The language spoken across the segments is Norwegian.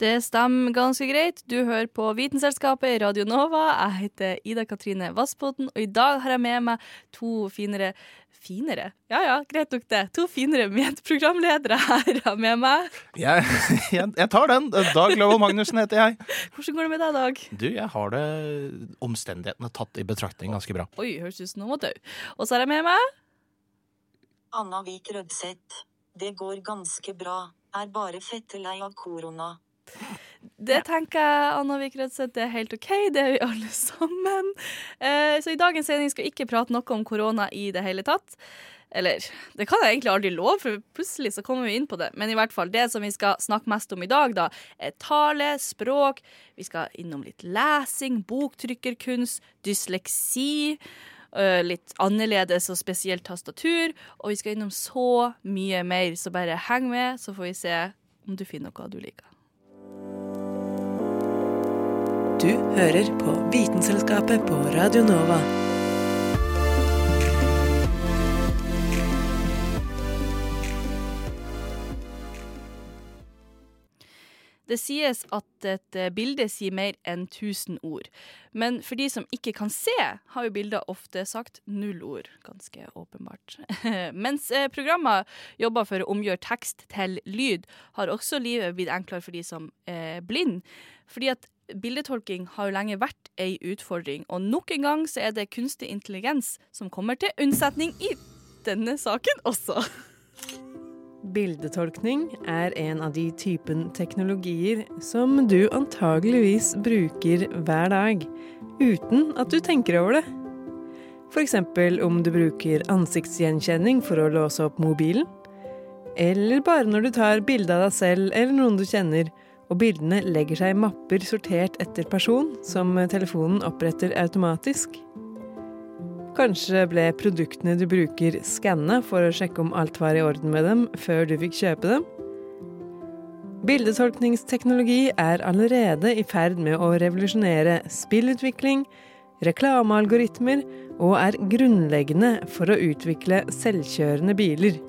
Det stemmer ganske greit. Du hører på Vitenselskapet i Radio Nova. Jeg heter Ida Katrine Vassbotn, og i dag har jeg med meg to finere Finere? Ja ja, greit nok det. To finere medprogramledere her har med meg. Jeg, jeg, jeg tar den. Dag Løvold Magnussen heter jeg. Hvordan går det med deg, Dag? Du, jeg har det omstendighetene tatt i betraktning ganske bra. Oi, høres ut som noen må dø. Og så har jeg med meg Anna Vik Rødseth. Det går ganske bra. Er bare fettelei av korona. Det tenker jeg, Anna Vik Rødseth, det er helt OK. Det er vi alle sammen. Eh, så i dagens sending skal vi ikke prate noe om korona i det hele tatt. Eller, det kan jeg egentlig aldri love, for plutselig så kommer vi inn på det. Men i hvert fall, det som vi skal snakke mest om i dag, da, er tale, språk. Vi skal innom litt lesing, boktrykkerkunst, dysleksi. øh, Litt annerledes og spesielt tastatur. Og vi skal innom så mye mer, så bare heng med, så får vi se om du finner noe du liker. Du hører på Vitenselskapet på Radio Nova. Det sies at et eh, bilde sier mer enn 1000 ord. Men for de som ikke kan se, har jo bilder ofte sagt null ord. Ganske åpenbart. Mens eh, programmer jobber for å omgjøre tekst til lyd, har også livet blitt enklere for de som er blind. Fordi at bildetolking har jo lenge vært ei utfordring, og nok en gang så er det kunstig intelligens som kommer til unnsetning i denne saken også. Bildetolkning er en av de typen teknologier som du antageligvis bruker hver dag, uten at du tenker over det. F.eks. om du bruker ansiktsgjenkjenning for å låse opp mobilen. Eller bare når du tar bilde av deg selv eller noen du kjenner, og bildene legger seg i mapper sortert etter person, som telefonen oppretter automatisk. Kanskje ble produktene du bruker skanna for å sjekke om alt var i orden med dem før du fikk kjøpe dem? Bildetolkningsteknologi er allerede i ferd med å revolusjonere spillutvikling, reklamealgoritmer og er grunnleggende for å utvikle selvkjørende biler.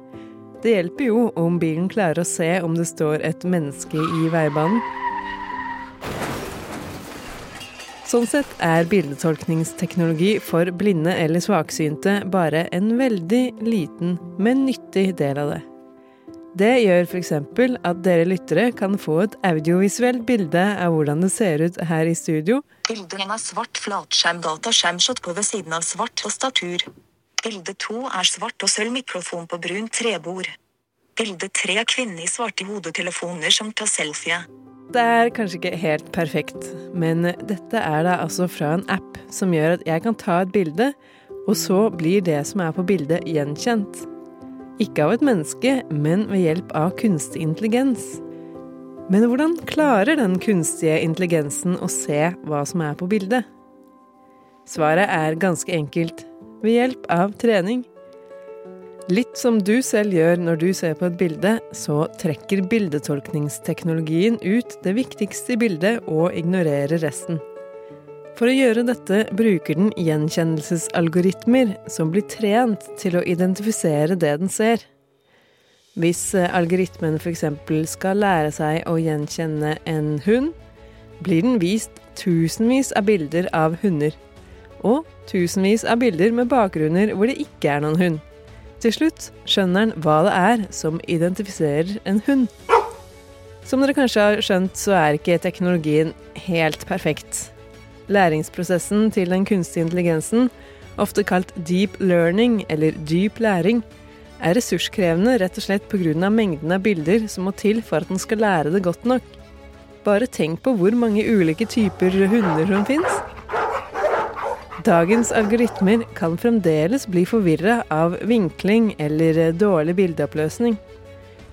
Det hjelper jo om bilen klarer å se om det står et menneske i veibanen. Sånn sett er bildetolkningsteknologi for blinde eller svaksynte bare en veldig liten, men nyttig del av det. Det gjør f.eks. at dere lyttere kan få et audiovisuelt bilde av hvordan det ser ut her i studio, Bilde 1 er svart flatskjerm dataskjermshot på ved siden av svart tastatur. Bilde 2 er svart og sølv mikrofon på brunt trebord. Bilde 3 er kvinne i svarte hodetelefoner som tar selfie. Det er kanskje ikke helt perfekt, men dette er da altså fra en app som gjør at jeg kan ta et bilde, og så blir det som er på bildet gjenkjent. Ikke av et menneske, men ved hjelp av kunstig intelligens. Men hvordan klarer den kunstige intelligensen å se hva som er på bildet? Svaret er ganske enkelt ved hjelp av trening. Litt som du selv gjør når du ser på et bilde, så trekker bildetolkningsteknologien ut det viktigste i bildet og ignorerer resten. For å gjøre dette bruker den gjenkjennelsesalgoritmer som blir trent til å identifisere det den ser. Hvis eh, algoritmen f.eks. skal lære seg å gjenkjenne en hund, blir den vist tusenvis av bilder av hunder. Og tusenvis av bilder med bakgrunner hvor det ikke er noen hund. Til slutt skjønner han hva det er som identifiserer en hund. Som dere kanskje har skjønt, så er ikke teknologien helt perfekt. Læringsprosessen til den kunstige intelligensen, ofte kalt deep learning eller dyp læring, er ressurskrevende rett og slett pga. mengden av bilder som må til for at den skal lære det godt nok. Bare tenk på hvor mange ulike typer hunder som fins. Dagens algoritmer kan fremdeles bli forvirra av vinkling eller dårlig bildeoppløsning.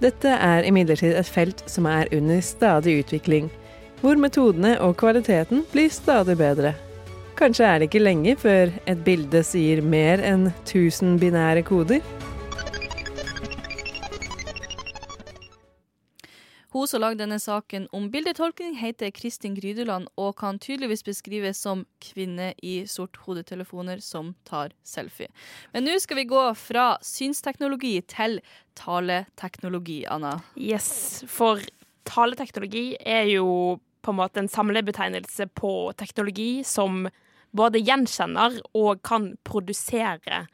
Dette er imidlertid et felt som er under stadig utvikling, hvor metodene og kvaliteten blir stadig bedre. Kanskje er det ikke lenge før et bilde sier mer enn 1000 binære koder? Hun som lagde denne saken om bildetolkning, heter Kristin Grydeland og kan tydeligvis beskrives som kvinne i sort-hodetelefoner som tar selfie. Men nå skal vi gå fra synsteknologi til taleteknologi, Anna. Yes, for taleteknologi er jo på en måte en samlebetegnelse på teknologi som både gjenkjenner og kan produsere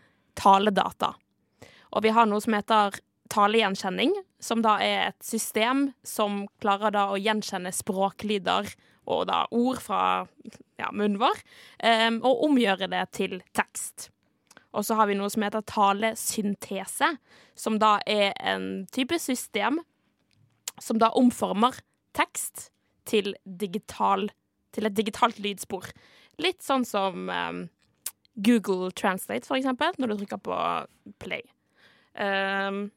taledata. Og vi har noe som heter talegjenkjenning, som da er et system som klarer da å gjenkjenne språklyder og da ord fra ja, munnen vår, um, og omgjøre det til tekst. Og så har vi noe som heter talesyntese, som da er en type system som da omformer tekst til, digital, til et digitalt lydspor. Litt sånn som um, Google Translate, for eksempel, når du trykker på play. Um,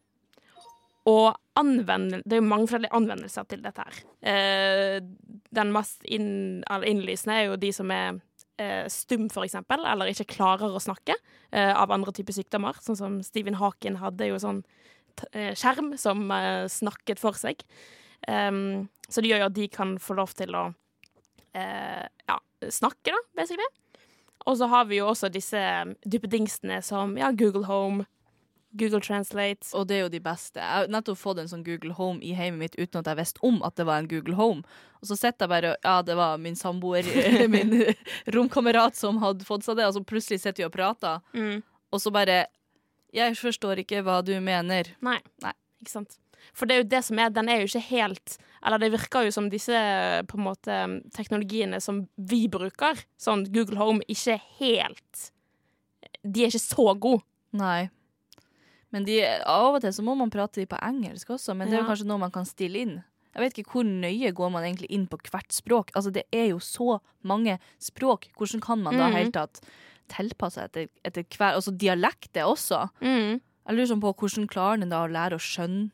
og anvend, det er jo mange forskjellige anvendelser til dette her. Eh, den mest inn, innlysende er jo de som er eh, stum, for eksempel, eller ikke klarer å snakke eh, av andre typer sykdommer. Sånn som Stephen Haken hadde jo sånn eh, skjerm som eh, snakket for seg. Um, så det gjør jo at de kan få lov til å eh, ja, snakke, da, basically. Og så har vi jo også disse duppedingsene som ja, Google Home, Google Translate. Og det er jo de beste. Jeg har nettopp fått en sånn Google Home i heimet mitt uten at jeg visste om at det var en Google Home. Og så sitter jeg bare Ja, det var min samboer, min romkamerat som hadde fått seg det, og så plutselig sitter vi og prater, Mm. og så bare Jeg forstår ikke hva du mener. Nei. Nei. Ikke sant. For det er jo det som er, den er jo ikke helt Eller det virker jo som disse på en måte teknologiene som vi bruker, sånn Google Home, ikke helt De er ikke så gode. Nei. Men de, av og til så må man prate på engelsk også, men det er jo kanskje noe man kan stille inn. Jeg vet ikke hvor nøye går man egentlig inn på hvert språk. Altså Det er jo så mange språk. Hvordan kan man da mm. helt tatt tilpasse etter, etter hver Altså dialekt er også. Mm. Jeg lurer sånn på hvordan klarer den da å lære å skjønne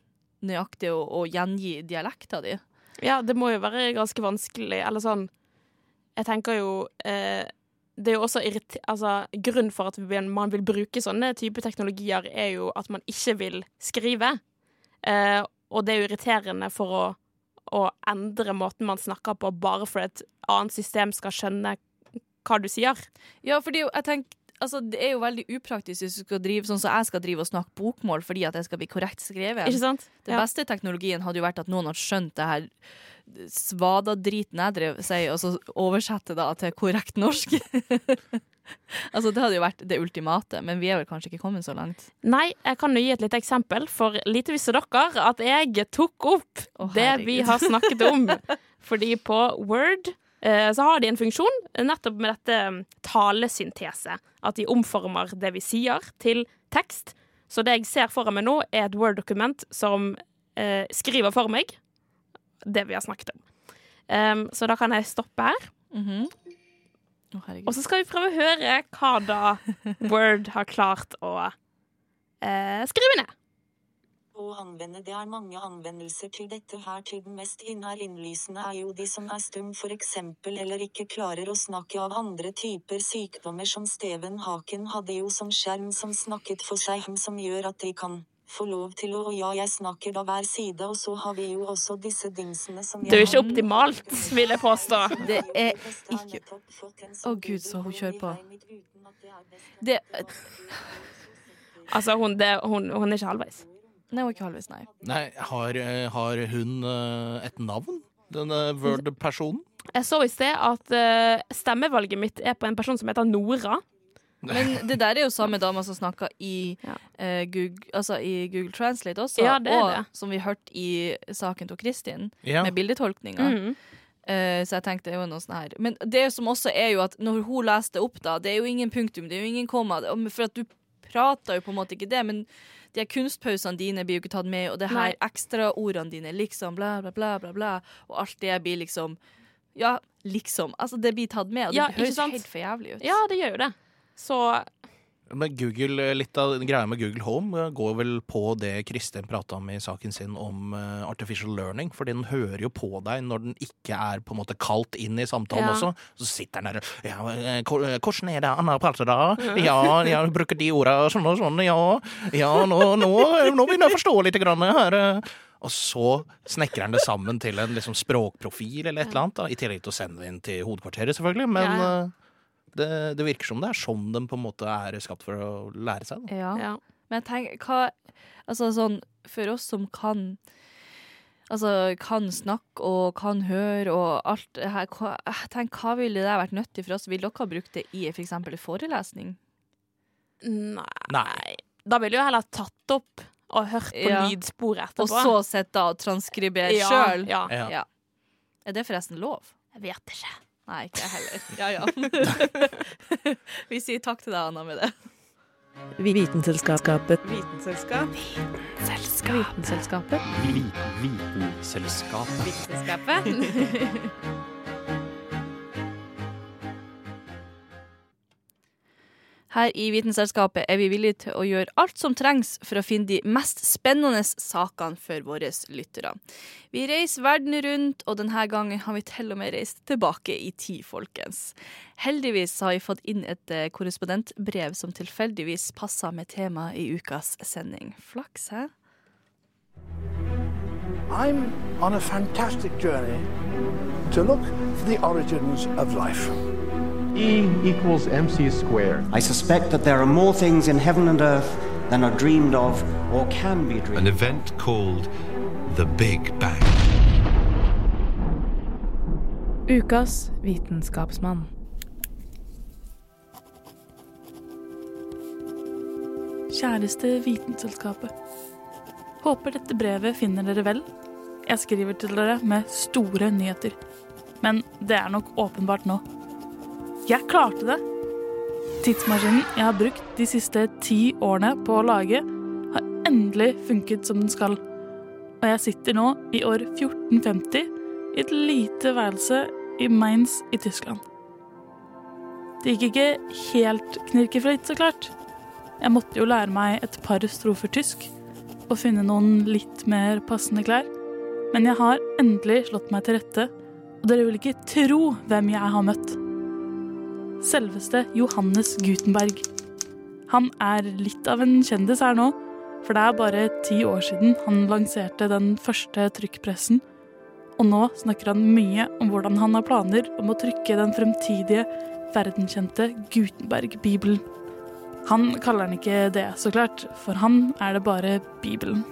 nøyaktig og, og gjengi dialekta di? Ja, det må jo være ganske vanskelig, eller sånn Jeg tenker jo eh, Det er jo også. Altså, grunnen for at man vil bruke sånne type teknologier, er jo at man ikke vil skrive. Eh, og det er jo irriterende for å, å endre måten man snakker på, bare for et annet system skal skjønne hva du sier. Ja, fordi jeg tenker Altså, Det er jo veldig upraktisk hvis du skal drive sånn som jeg skal drive og snakke bokmål fordi at jeg skal bli korrekt skrevet. Ikke sant? Den Ja. beste teknologien hadde jo vært at noen hadde skjønt det her svada-driten jeg drev sier, og så oversette det til korrekt norsk. altså, det hadde jo vært det ultimate, men vi er vel kanskje ikke kommet så langt. Nei, jeg kan jo gi et lite eksempel, for lite visste dere at jeg tok opp oh, det vi har snakket om. Fordi på Word eh, så har de en funksjon nettopp med dette mm, talesyntese. At de omformer det vi sier, til tekst. Så det jeg ser foran meg nå, er et Word-dokument som eh, skriver for meg det vi har snakket om. Um, så da kan jeg stoppe her. Mm -hmm. oh, Og så skal vi prøve å høre hva da Word har klart å uh, skrive ned. Å anvende Det er mange anvendelser til dette her til den mest innær innlysende er jo de som er stum for eksempel eller ikke klarer å snakke av andre typer sykdommer som Steven Haken hadde jo som skjerm som snakket for seg som gjør at de kan få lov til å og ja, jeg snakker da hver side, og så har vi jo også disse dingsene som Det er jo ikke optimalt, vil jeg påstå. Det er ikke Å, Gud, så hun kjører på. Det, Altså, hun, det, hun, hun er ikke halvveis. nei, hun er ikke halvveis, nei. Nei, har, eh, har hun eh, et navn, denne Word-personen? Jeg så i sted at eh, stemmevalget mitt er på en person som heter Nora. Men det der er jo samme dama som snakka i, Ja. eh, Google, altså i Google Translate også, Ja, det er og det. som vi hørte i saken til Kristin, Ja. med bildetolkninga. Mhm. Eh, så jeg tenkte det var noe sånn her. Men det som også er jo at når hun leste opp, da, det er jo ingen punktum, det er jo ingen komma. For at du prater jo på en måte ikke det, men de her kunstpausene dine blir jo ikke tatt med, og det her ekstraordene dine, liksom, bla, bla, bla, bla, bla, og alt det blir liksom Ja, liksom. Altså, det blir tatt med, og det Ja, høres helt for jævlig ut. Ja, det gjør jo det. Så Men Google, litt av greia med Google Home eh, går vel på det Kristin prata om i saken sin om eh, artificial learning. Fordi den hører jo på deg når den ikke er på en måte kalt inn i samtalen Ja. også. Så sitter den der ja, eh, hvor- eh, 'Hvordan er det Anna prater da?' 'Ja, jeg bruker de orda sånn og sånn, ja. Ja, nå, nå, nå begynner jeg å forstå litt grann her.' eh.» Og så snekrer han det sammen til en liksom språkprofil eller et eller annet. Da, I tillegg til å sende det inn til hovedkvarteret, selvfølgelig. Men Ja, ja. Det, det virker som det er sånn de på en måte er skapt for å lære seg. Da. Ja. ja. Men jeg tenker, hva Altså sånn, for oss som kan Altså kan snakke og kan høre og alt her, hva, tenk, hva ville det vært nyttig for oss? Vil dere ha brukt det i for eksempel forelesning? Nei. Nei. Da ville jeg heller tatt opp og hørt på Ja. lydsporet etterpå. Og så sitte og transkribere ja, sjøl? Ja. Ja. Ja. Er det forresten lov? Jeg vet ikke. Nei, ikke jeg heller. Ja, ja. Vi sier takk til deg, Anna, med det. Vitenselskapet. Vitenselskap. Vitenselskapet. Vitenselskapet. Vitenselskapet. Her i Vitenselskapet er vi villige til å gjøre alt som trengs for å finne de mest spennende sakene for våre lyttere. Vi reiser verden rundt, og denne gangen har vi til og med reist tilbake i tid, folkens. Heldigvis har vi fått inn et eh, korrespondentbrev som tilfeldigvis passer med temaet i ukas sending. Flaks, hæ? I'm on a fantastic journey to look for the origins of life. E equals mc squared. I suspect that there are more things in heaven and earth than are dreamed of or can be dreamed An event called the Big Bang. Ukas vitenskapsmann. Kjæreste Vitenselskapet. Håper dette brevet finner dere vel. Jeg skriver til dere med store nyheter. Men det er nok åpenbart nå. Jeg klarte det! Tidsmaskinen jeg har brukt de siste ti årene på å lage, har endelig funket som den skal. Og jeg sitter nå i år 1450 i et lite værelse i Mainz i Tyskland. Det gikk ikke helt knirkefritt, så klart. Jeg måtte jo lære meg et par strofer tysk og finne noen litt mer passende klær. Men jeg har endelig slått meg til rette, og dere vil ikke tro hvem jeg har møtt. Selveste Johannes Gutenberg. Han er litt av en kjendis her nå, for det er bare ti år siden han lanserte den første trykkpressen. Og nå snakker han mye om hvordan han har planer om å trykke den fremtidige, verdenkjente Gutenberg-bibelen. Han kaller den ikke det, så klart, for han er det bare Bibelen.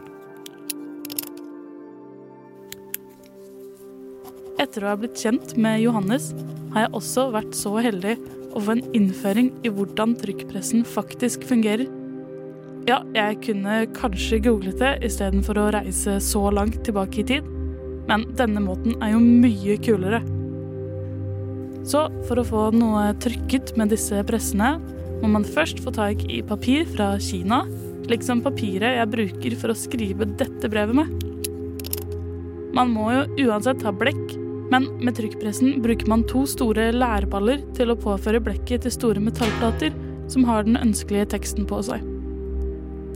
Etter å ha blitt kjent med Johannes, har jeg også vært så heldig å få en innføring i hvordan trykkpressen faktisk fungerer. Ja, jeg kunne kanskje googlet det istedenfor å reise så langt tilbake i tid, men denne måten er jo mye kulere. Så for å få noe trykket med disse pressene, må man først få tak i papir fra Kina, liksom papiret jeg bruker for å skrive dette brevet med. Man må jo uansett ha blekk, men med trykkpressen bruker man to store lærballer til å påføre blekket til store metallplater som har den ønskelige teksten på seg.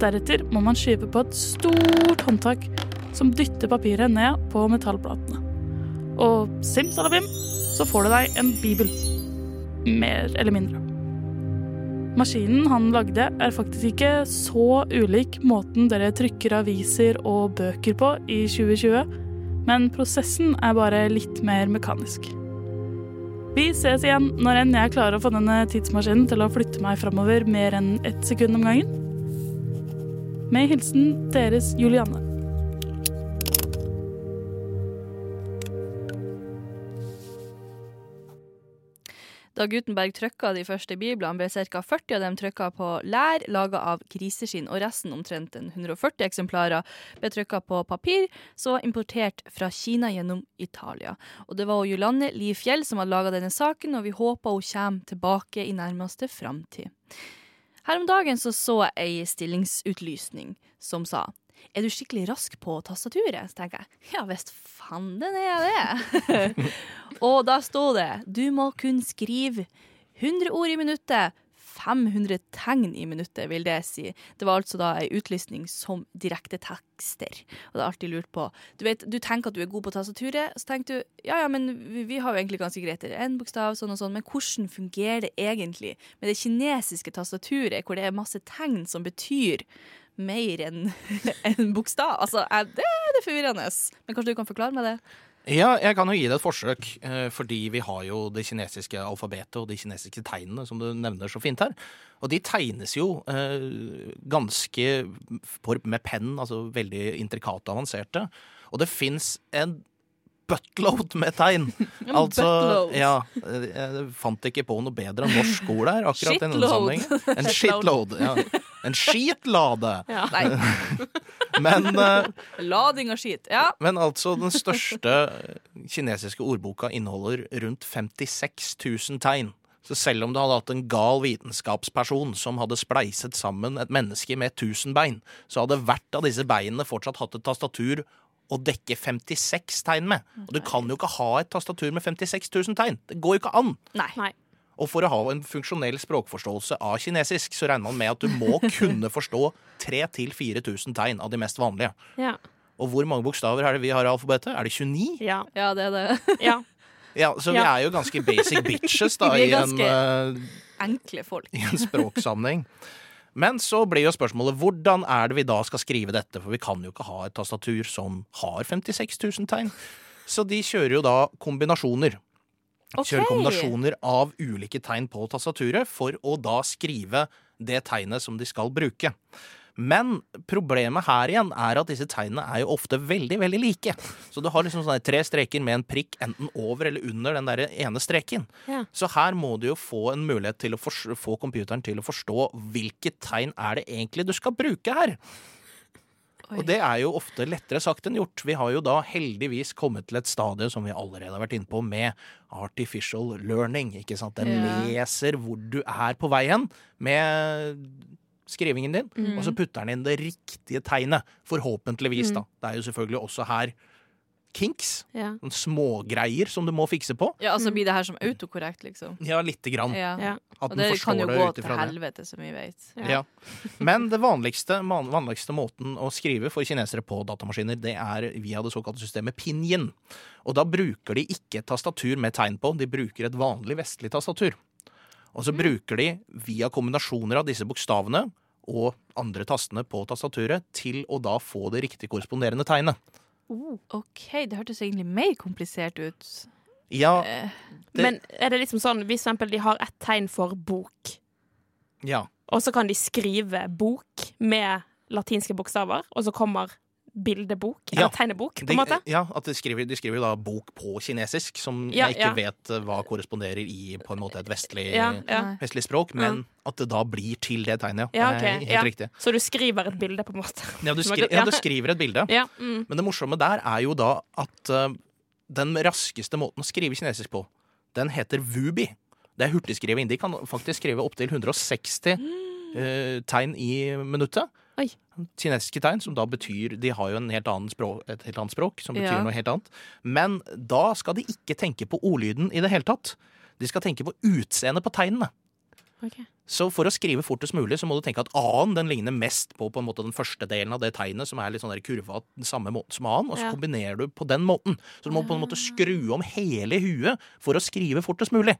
Deretter må man skyve på et stort håndtak som dytter papiret ned på metallplatene. Og simsalabim, så får du deg en bibel. Mer eller mindre. Maskinen han lagde er faktisk ikke så ulik måten dere trykker aviser og bøker på i 2020, men prosessen er bare litt mer mekanisk. Vi ses igjen når enn jeg klarer å få denne tidsmaskinen til å flytte meg framover mer enn ett sekund om gangen. Med hilsen deres Julianne. Da Gutenberg trykka de første biblene, ble ca. 40 av dem trykka på lær laga av griseskinn, og resten, omtrent en 140 eksemplarer, ble trykka på papir, som var importert fra Kina gjennom Italia. Og det var Jolande Liv Fjell som hadde laga denne saken, og vi håper hun kommer tilbake i nærmeste framtid. Her om dagen så, så jeg ei stillingsutlysning som sa er du skikkelig rask på tastaturet? Så tenker jeg ja visst fanden den er det. og da sto det du må kun skrive 100 ord i minuttet. 500 tegn i minuttet, vil det si. Det var altså da ei utlysning som direkte tekster. Og det er alltid lurt på Du vet, du tenker at du er god på tastaturet, så tenker du ja ja, men vi, vi har jo egentlig ganske greit én bokstav, sånn og sånn, men hvordan fungerer det egentlig med det kinesiske tastaturet, hvor det er masse tegn som betyr mer enn en bokstav? Altså, jeg, det er det forvirrende. Men kanskje du kan forklare meg det? Ja, jeg kan jo gi det et forsøk, eh, fordi vi har jo det kinesiske alfabetet og de kinesiske tegnene, som du nevner så fint her. Og de tegnes jo eh, ganske med penn, altså veldig intrikate og avanserte. Og det fins en buttload med tegn. Altså, ja, eh, jeg fant ikke på noe bedre enn norsk ord der. akkurat i denne sammenhengen. En shitload. Ja. En skitlade. Ja. Men uh, Lading og skit. Ja. men altså, den største kinesiske ordboka inneholder rundt 56 000 tegn. Så selv om du hadde hatt en gal vitenskapsperson som hadde spleiset sammen et menneske med 1000 bein, så hadde hvert av disse beinene fortsatt hatt et tastatur å dekke 56 tegn med. Og du kan jo ikke ha et tastatur med 56 000 tegn. Det går jo ikke an. Nei. Og for å ha en funksjonell språkforståelse av kinesisk, så regner man med at du må kunne forstå 3000-4000 tegn av de mest vanlige. Ja. Og hvor mange bokstaver er det vi har i alfabetet? Er det 29? Ja. ja, det er det. ja. Ja, Så vi er jo ganske basic bitches da, i en, eh, Enkle folk. i en språksammenheng. Men så blir jo spørsmålet hvordan er det vi da skal skrive dette? For vi kan jo ikke ha et tastatur som har 56 000 tegn. Så de kjører jo da kombinasjoner. Kjører kombinasjoner av ulike tegn på tastaturet for å da skrive det tegnet som de skal bruke. Men problemet her igjen er at disse tegnene er jo ofte veldig veldig like. Så du har liksom sånne tre streker med en prikk enten over eller under den der ene streken. Ja. Så her må du jo få en mulighet til å få computeren til å forstå hvilket tegn er det egentlig du skal bruke her. Og det er jo ofte lettere sagt enn gjort. Vi har jo da heldigvis kommet til et stadie som vi allerede har vært inne på, med artificial learning. ikke sant? Den Ja. leser hvor du er på vei hen med skrivingen din, Mm. og så putter den inn det riktige tegnet. Forhåpentligvis, Mm. da. Det er jo selvfølgelig også her kinks. Ja. Smågreier som du må fikse på. Ja, altså blir det her som autokorrekt, liksom. Ja, lite grann. Ja. At Og det kan jo det gå til helvete, det. som vi vet. Ja. Men det vanligste, vanligste måten å skrive for kinesere på datamaskiner, det er via det såkalte systemet pinyin. Og da bruker de ikke et tastatur med tegn på, de bruker et vanlig vestlig tastatur. Og så bruker de via kombinasjoner av disse bokstavene og andre tastene på tastaturet til å da få det riktig korresponderende tegnet. OK, det hørtes egentlig mer komplisert ut. Ja, Eh, det- Men er det liksom sånn, hvis for eksempel de har ett tegn for bok, ja. og så kan de skrive bok med latinske bokstaver, og så kommer bildebok, Ja. tegnebok, på en måte? ja, at de skriver, de skriver jo da bok på kinesisk, som Ja, jeg ikke ja. vet eh, hva korresponderer i på en måte et vestlig, vestlig språk, men at det da blir til det tegnet. Ja, Det er ok. Helt riktig. Så du skriver et bilde, på en måte? Ja du, skri du skriver et bilde. Ja, mm. Men det morsomme der er jo da at uh, den raskeste måten å skrive kinesisk på, den heter wubi. Det er hurtigskriving. De kan faktisk skrive opptil 160 uh, tegn i minuttet. Oi. Kinesiske tegn, som da betyr De har jo en helt språk, et helt annet språk, som betyr Ja. noe helt annet. Men da skal de ikke tenke på ordlyden i det hele tatt. De skal tenke på utseendet på tegnene. Okay. Så for å skrive fortest mulig, så må du tenke at A-en den ligner mest på, på en måte den første delen av det tegnet, som er litt sånn der kurva den samme måten som A-en, og så Ja. kombinerer du på den måten. Så du må på en måte skru om hele huet for å skrive fortest mulig.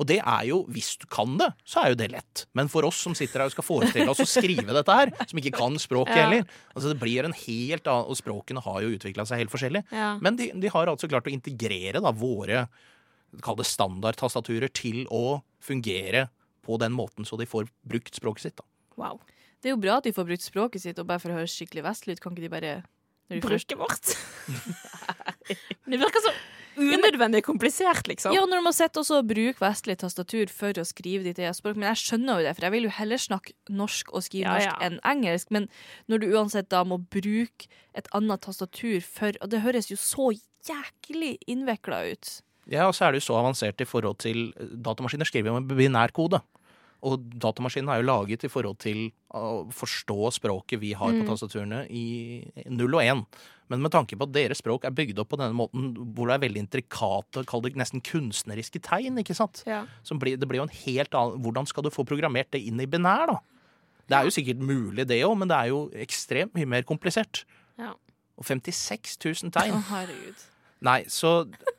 Og det er jo, hvis du kan det, så er jo det lett. Men for oss som sitter her og skal forestille oss å skrive dette her, som ikke kan språket Ja. heller, altså det blir en helt annen, og språkene har jo utvikla seg helt forskjellig. Ja. Men de, de har altså klart å integrere da våre kall det standardtastaturer til å fungere på den måten, så de får brukt språket sitt. da. Wow. Det er jo bra at de får brukt språket sitt, og bare for å høres skikkelig vestlig ut, kan ikke de bare de først- vårt. det virker så unødvendig komplisert, liksom. Ja, når du må også og bruker vestlig tastatur for å skrive ditt eget språk. Men jeg skjønner jo det, for jeg vil jo heller snakke norsk og skrive Ja, norsk ja. enn engelsk. Men når du uansett da må bruke et annet tastatur for Og det høres jo så jæklig innvikla ut. Ja, og så er det jo så avansert i forhold til Datamaskiner skriver jo med binærkode. Og datamaskinen er jo laget i forhold til å forstå språket vi har på Mm. tastaturene i null og én. Men med tanke på at deres språk er bygd opp på denne måten hvor det er veldig intrikate, kall det nesten kunstneriske tegn, ikke sant? Ja. Som blir, det blir jo en helt annen Hvordan skal du få programmert det inn i binær, da? Det er jo sikkert mulig, det òg, men det er jo ekstremt mye mer komplisert. Ja. Og 56 000 tegn. Å, herregud. Nei, så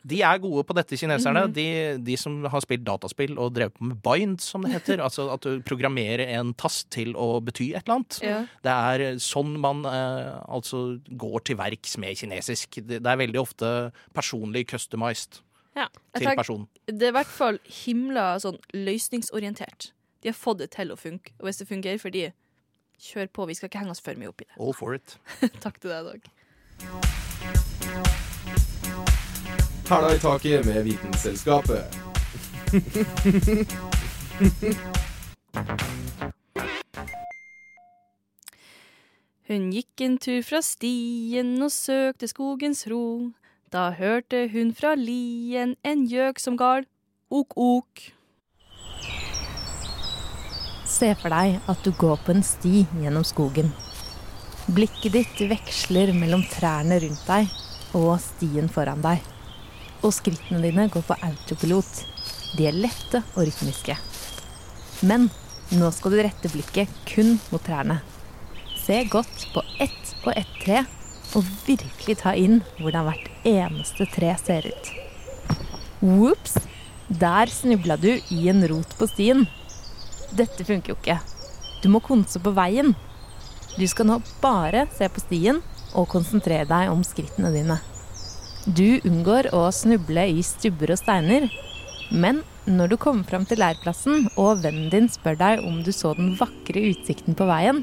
de er gode på dette, kineserne. Mhm. de, de som har spilt dataspill og drevet på med bind, som det heter. altså at du programmerer en tast til å bety et eller annet. Ja. Det er sånn man eh, altså går til verks med kinesisk. Det, det er veldig ofte personlig customized Ja. Til tenker- personen. Det er i hvert fall himla sånn løsningsorientert. De har fått det til å funke. Og hvis det fungerer for de, kjør på. Vi skal ikke henge oss for mye opp i det. All for it. Takk til deg, Dag. Hæla i taket med Vitenselskapet. Hun gikk en tur fra stien og søkte skogens ro. Da hørte hun fra lien en gjøk som gal ok-ok. Se for deg at du går på en sti gjennom skogen. Blikket ditt veksler mellom trærne rundt deg og stien foran deg. Og skrittene dine går på autopilot. De er lette og rytmiske. Men nå skal du rette blikket kun mot trærne. Se godt på ett og ett tre, og virkelig ta inn hvordan hvert eneste tre ser ut. Ops! Der snubla du i en rot på stien. Dette funker jo ikke. Du må konse på veien. Du skal nå bare se på stien og konsentrere deg om skrittene dine. Du unngår å snuble i stubber og steiner, men når du kommer fram til leirplassen og vennen din spør deg om du så den vakre utsikten på veien,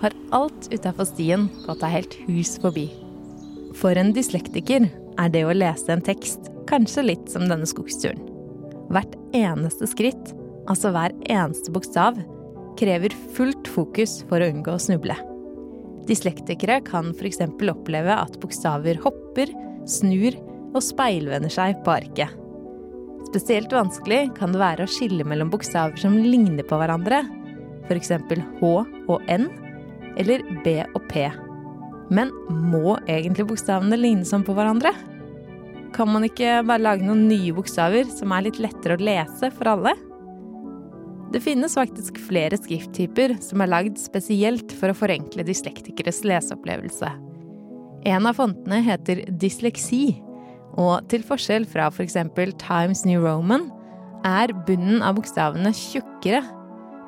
har alt utafor stien gått deg helt hus forbi. For en dyslektiker er det å lese en tekst kanskje litt som denne skogsturen. Hvert eneste skritt, altså hver eneste bokstav, krever fullt fokus for å unngå å snuble. Dyslektikere kan f.eks. oppleve at bokstaver hopper, snur og speilvender seg på arket. Spesielt vanskelig kan det være å skille mellom bokstaver som ligner på hverandre, f.eks. H og N, eller B og P. Men må egentlig bokstavene ligne sånn på hverandre? Kan man ikke bare lage noen nye bokstaver som er litt lettere å lese for alle? Det finnes faktisk flere skrifttyper som er lagd spesielt for å forenkle dyslektikeres leseopplevelse. En av fontene heter dysleksi, og til forskjell fra f.eks. Times New Roman er bunnen av bokstavene tjukkere,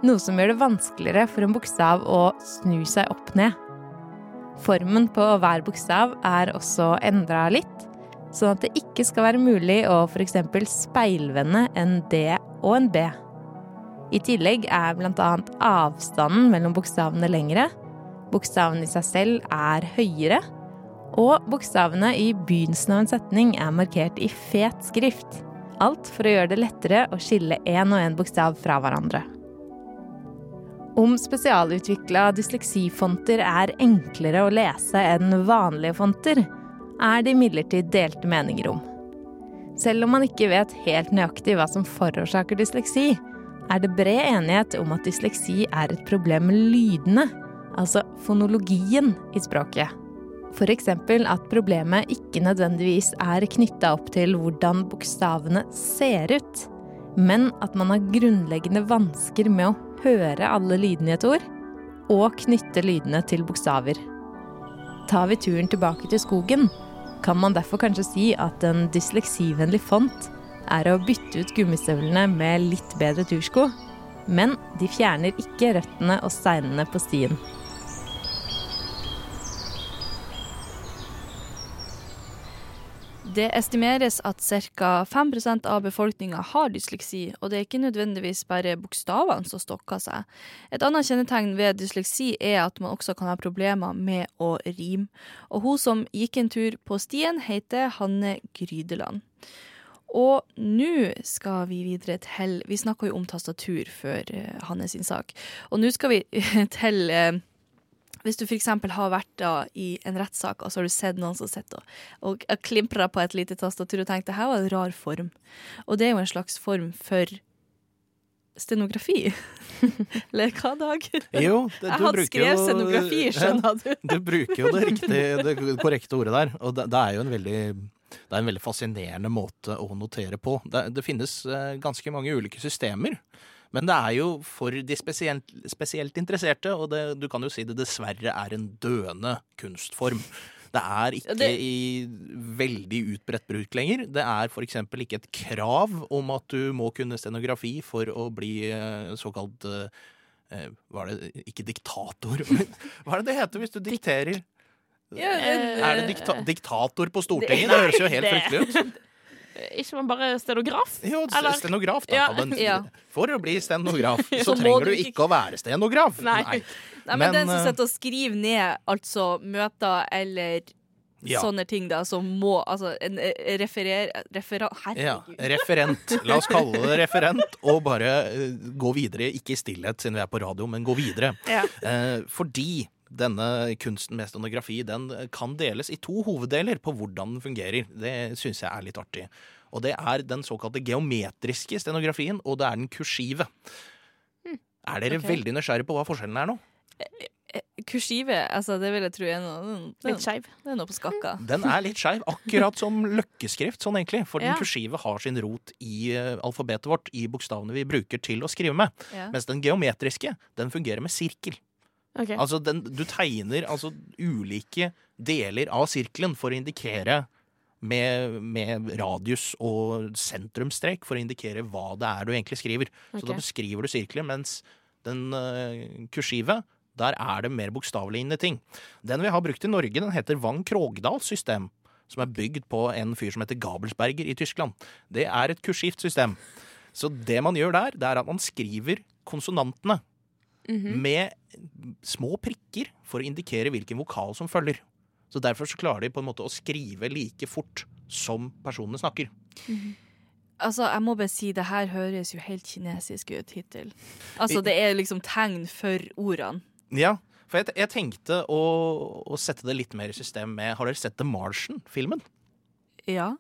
noe som gjør det vanskeligere for en bokstav å snu seg opp ned. Formen på hver bokstav er også endra litt, sånn at det ikke skal være mulig å f.eks. speilvende en D og en B. I tillegg er bl.a. avstanden mellom bokstavene lengre, bokstavene i seg selv er høyere, og bokstavene i begynnelsen av en setning er markert i fet skrift. Alt for å gjøre det lettere å skille én og én bokstav fra hverandre. Om spesialutvikla dysleksifonter er enklere å lese enn vanlige fonter, er det imidlertid delte meninger om. Selv om man ikke vet helt nøyaktig hva som forårsaker dysleksi, er det bred enighet om at dysleksi er et problem med lydene, altså fonologien i språket. F.eks. at problemet ikke nødvendigvis er knytta opp til hvordan bokstavene ser ut, men at man har grunnleggende vansker med å høre alle lydene i et ord, og knytte lydene til bokstaver. Tar vi turen tilbake til skogen, kan man derfor kanskje si at en dysleksivennlig font er å bytte ut gummistøvlene med litt bedre tursko, men de fjerner ikke røttene og steinene på stien. Det estimeres at ca. 5% av befolkninga har dysleksi, og det er ikke nødvendigvis bare bokstavene som stokker seg. Et annet kjennetegn ved dysleksi er at man også kan ha problemer med å rime. Og hun som gikk en tur på stien, heter Hanne Grydeland. Og nå skal vi videre til Vi snakka jo om tastatur før uh, Hanne sin sak. Og nå skal vi til uh, hvis du f.eks. har vært da i en rettssak, og så har du sett noen som sitter og, og klimprer på et lite tastatur og tenker det her var en rar form. Og det er jo en slags form for stenografi. Eller hva, Dag? Jo, det, Jeg du hadde skrevet scenografi, skjønner du. Du bruker jo det riktige, det korrekte ordet der. Og det, det er jo en veldig det er en veldig fascinerende måte å notere på. Det, det finnes eh, ganske mange ulike systemer. Men det er jo for de spesielt, spesielt interesserte, og det, du kan jo si det dessverre er en døende kunstform. Det er ikke det- i veldig utbredt bruk lenger. Det er f.eks. ikke et krav om at du må kunne stenografi for å bli eh, såkalt eh, eh, er det Ikke diktator. Hva er det det heter hvis du dikterer? Ja, det- Er det dikta diktator på Stortinget? Det høres jo helt fryktelig ut. Ikke man bare stenograf? Jo, Eller- stenograf, da. Ja. Men For å bli stenograf, så, Så trenger du ikke- ikke å være stenograf. Nei. Nei, men, Men, den som eh, sitter og skriver ned altså møter eller Ja. sånne ting, da, som må Altså en eh, referer... Refera... Ja, referent. La oss kalle det referent, og bare eh, gå videre. Ikke i stillhet siden vi er på radio, men gå videre. Ja. Eh, fordi denne kunsten med stenografi den kan deles i to hoveddeler på hvordan den fungerer. Det syns jeg er litt artig. Og det er den såkalte geometriske stenografien, og det er den kursive. Er dere okay. veldig nysgjerrige på hva forskjellen er nå? Kursive, altså det vil jeg tro er noe er- Litt skeiv. Det er noe på skakka. Den er litt skeiv, akkurat som løkkeskrift, sånn egentlig. For den Ja. kursive har sin rot i eh, alfabetet vårt, i bokstavene vi bruker til å skrive med. Ja. Mens den geometriske, den fungerer med sirkel. Ok. Altså, den, du tegner altså ulike deler av sirkelen for å indikere med, med radius og sentrumstrek for å indikere hva det er du egentlig skriver. Så da beskriver du sirkelen, mens den uh, kursive, der er det mer bokstavelignende ting. Den vi har brukt i Norge, den heter Wang Krogdals system. Som er bygd på en fyr som heter Gabelsberger i Tyskland. Det er et kursivt system. Så det man gjør der, det er at man skriver konsonantene Mhm. med små prikker for å indikere hvilken vokal som følger. Så Derfor så klarer de på en måte å skrive like fort som personene snakker. Altså, jeg må bare si, det her høres jo helt kinesisk ut hittil. Altså, det er liksom tegn for ordene. Ja, for jeg, jeg tenkte å, å sette det litt mer i system med Har dere sett The Martian-filmen? Ja.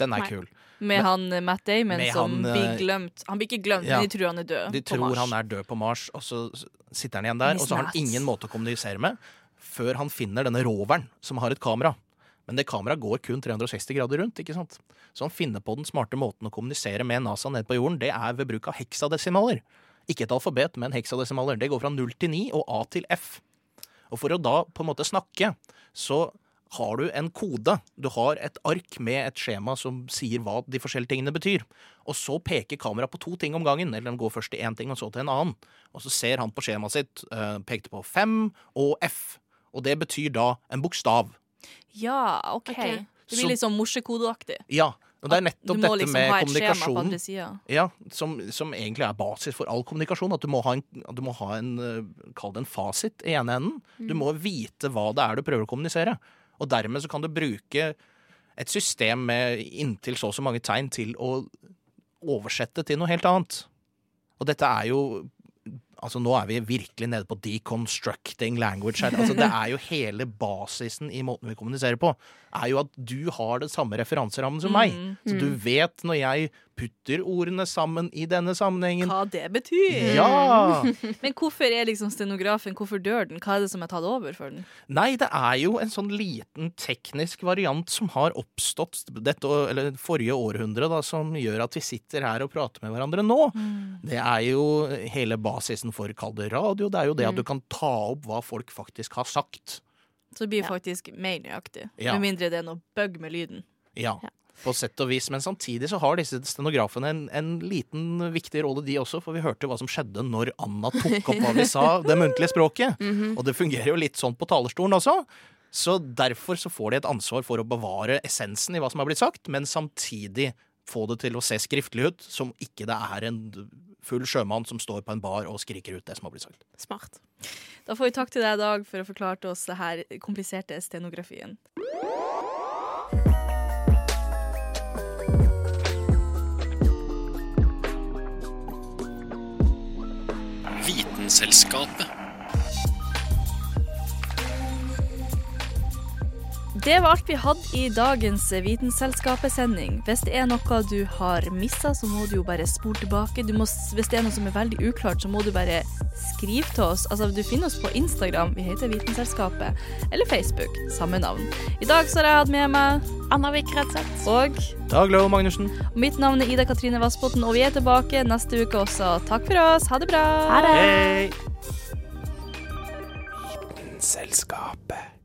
Den er Nei. kul. Med han eh, Matt Damon Med som han, eh, blir glemt. Han blir ikke glemt, Ja. men de tror han er død. De tror Mars. han er død på Mars, og så sitter han igjen der. Miss Og så har han ingen måte å kommunisere med før han finner denne roveren som har et kamera. Men det kameraet går kun 360 grader rundt. ikke sant? Så han finner på den smarte måten å kommunisere med NASA ned på jorden. Det er ved bruk av heksadesimaler. Ikke et alfabet, men heksadesimaler. Det går fra 0 til 9 og A til F. Og for å da på en måte snakke, så har du en kode. Du har et ark med et skjema som sier hva de forskjellige tingene betyr. Og så peker kameraet på to ting om gangen. Eller den går først til én ting, og så til en annen. Og så ser han på skjemaet sitt, eh, pekte på 5 og F. Og det betyr da en bokstav. Ja, OK. okay. Det blir litt sånn morsekodeaktig. Ja. Og det er nettopp dette liksom med kommunikasjon. Ja, som, som egentlig er basis for all kommunikasjon. At du må ha en, du må ha en eh, kall det en fasit i ene enden. Du må vite hva det er du prøver å kommunisere. Og dermed så kan du bruke et system med inntil så og så mange tegn til å oversette til noe helt annet. Og dette er jo Altså Nå er vi virkelig nede på deconstructing language her. Altså Det er jo hele basisen i måten vi kommuniserer på. Er jo at du har det samme referanserammen som meg. Mm. Så du vet når jeg putter ordene sammen i denne sammenhengen. Hva det betyr. Ja! Men hvorfor er liksom stenografen Hvorfor dør den? Hva er det som er tatt over for den? Nei, det er jo en sånn liten teknisk variant som har oppstått dette, eller forrige århundre, da, som gjør at vi sitter her og prater med hverandre nå. Det er jo hele basisen for kall det radio. Det er jo det Mm. at du kan ta opp hva folk faktisk har sagt. Så det blir faktisk mer nøyaktig. Ja. Med mindre det er noe bug med lyden. Ja, på sett og vis. Men samtidig så har disse stenografene en, en liten viktig rolle, de også. For vi hørte hva som skjedde når Anna tok opp hva vi sa, det muntlige språket. Og det fungerer jo litt sånn på talerstolen også. Så derfor så får de et ansvar for å bevare essensen i hva som har blitt sagt, men samtidig få det til å se skriftlig ut, som ikke det er en full sjømann som står på en bar og skriker ut det som har blitt sagt. Smart. Da får vi takk til deg, Dag, for å forklare oss det her kompliserte stenografien. Vitenselskapet. Det var alt vi hadde i dagens Vitenselskapet-sending. Hvis det er noe du har missa, så må du jo bare spole tilbake. Du må, hvis det er noe som er veldig uklart, så må du bare skrive til oss. Altså, du finner oss på Instagram, vi heter Vitenselskapet, eller Facebook, samme navn. I dag så har jeg hatt med meg Anna Vik Redseth. Og Dag Leo Magnussen. mitt navn er Ida Katrine Vassbotn, og vi er tilbake neste uke også. Takk for oss. Ha det bra. Ha det. Hei. Selskapet.